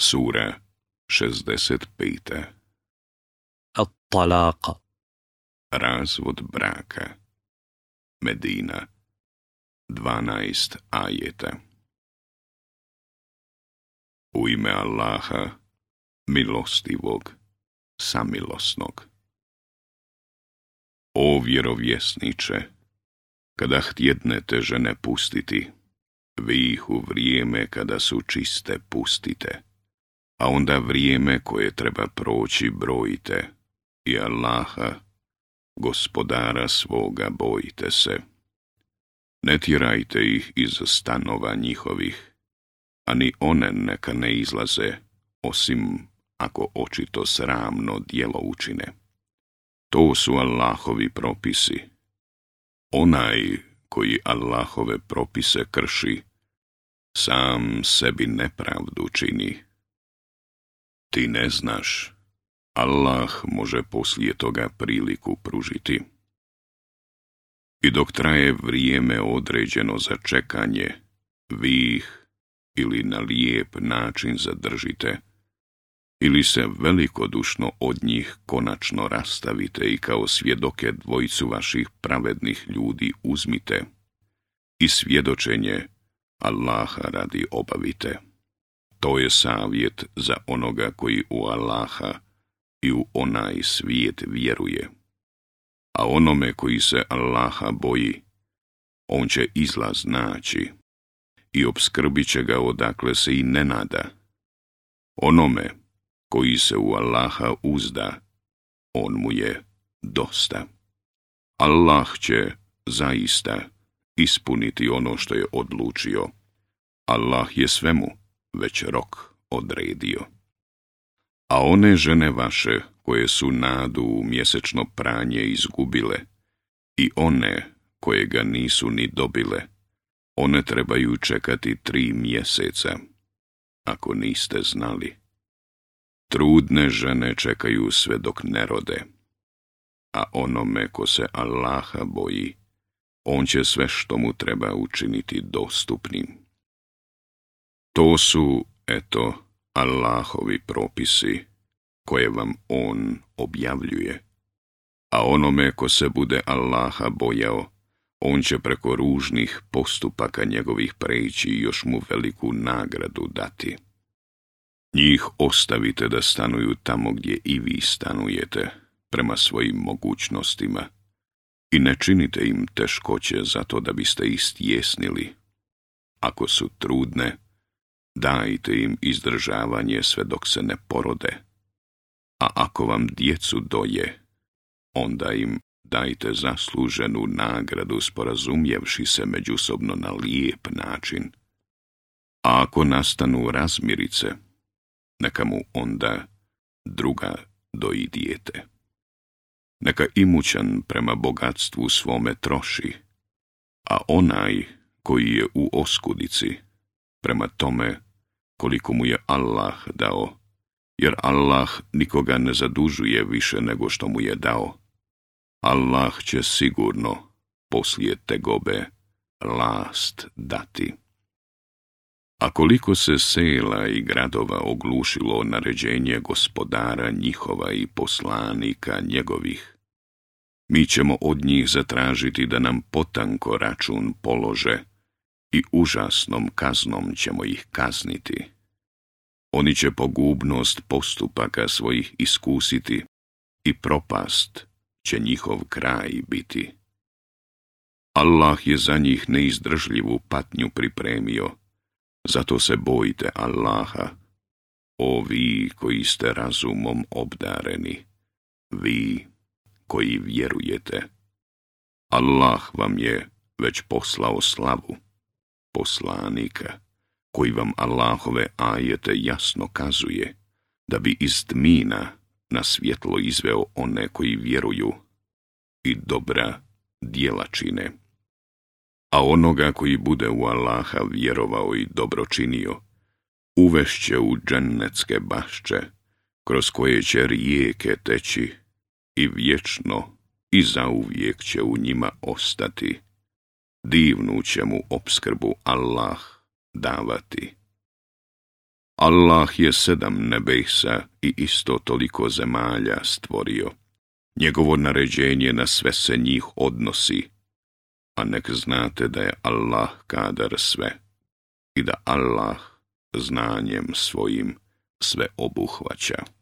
Sura 65. At-talaq. Razvod braka. Medina. 12 ajeta. U ime Allaha, milostivog, samilosnog. O vjerovjesniče, kada htjednete žene pustiti, vi ih u vrijeme kada su čiste pustite a onda vrijeme koje treba proći brojite i Allaha, gospodara svoga, bojite se. Ne tjerajte ih iz stanova njihovih, ani one neka ne izlaze, osim ako očito sramno dijelo učine. To su Allahovi propisi. Onaj koji Allahove propise krši, sam sebi nepravdu čini. Ti ne znaš. Allah može poslije toga priliku pružiti. I dok traje vrijeme određeno za čekanje, vi ih ili na lijep način zadržite, ili se velikodušno od njih konačno rastavite i kao svjedoke dvojicu vaših pravednih ljudi uzmite i svjedočenje Allaha radi obavite. To je savjet za onoga koji u Allaha i u onaj svijet vjeruje. A onome koji se Allaha boji, on će izlaz naći i obskrbit će ga odakle se i ne nada. Onome koji se u Allaha uzda, on mu je dosta. Allah će zaista ispuniti ono što je odlučio. Allah je svemu već rok odredio. A one žene vaše, koje su nadu u mjesečno pranje izgubile, i one koje ga nisu ni dobile, one trebaju čekati tri mjeseca, ako niste znali. Trudne žene čekaju sve dok ne rode, a onome ko se Allaha boji, on će sve što mu treba učiniti dostupnim. To su, eto, Allahovi propisi koje vam On objavljuje. A onome ko se bude Allaha bojao, on će preko ružnih postupaka njegovih preći i još mu veliku nagradu dati. Njih ostavite da stanuju tamo gdje i vi stanujete, prema svojim mogućnostima, i ne činite im teškoće zato da biste istjesnili. Ako su trudne, dajte im izdržavanje sve dok se ne porode, a ako vam djecu doje, onda im dajte zasluženu nagradu sporazumjevši se međusobno na lijep način. A ako nastanu razmirice, neka mu onda druga doji dijete. Neka imućan prema bogatstvu svome troši, a onaj koji je u oskudici, prema tome koliko mu je Allah dao, jer Allah nikoga ne zadužuje više nego što mu je dao. Allah će sigurno poslije tegobe last dati. A koliko se sela i gradova oglušilo naređenje gospodara njihova i poslanika njegovih, mi ćemo od njih zatražiti da nam potanko račun polože, i užasnom kaznom ćemo ih kazniti. Oni će pogubnost postupaka svojih iskusiti i propast će njihov kraj biti. Allah je za njih neizdržljivu patnju pripremio, zato se bojite Allaha, o vi koji ste razumom obdareni, vi koji vjerujete. Allah vam je već poslao slavu poslanika, koji vam Allahove ajete jasno kazuje, da bi iz tmina na svjetlo izveo one koji vjeruju i dobra dijela čine. A onoga koji bude u Allaha vjerovao i dobro činio, uvešće u džennecke bašće, kroz koje će rijeke teći i vječno i zauvijek će u njima ostati divnu će mu obskrbu Allah davati. Allah je sedam nebesa i isto toliko zemalja stvorio. Njegovo naređenje na sve se njih odnosi, a nek znate da je Allah kadar sve i da Allah znanjem svojim sve obuhvaća.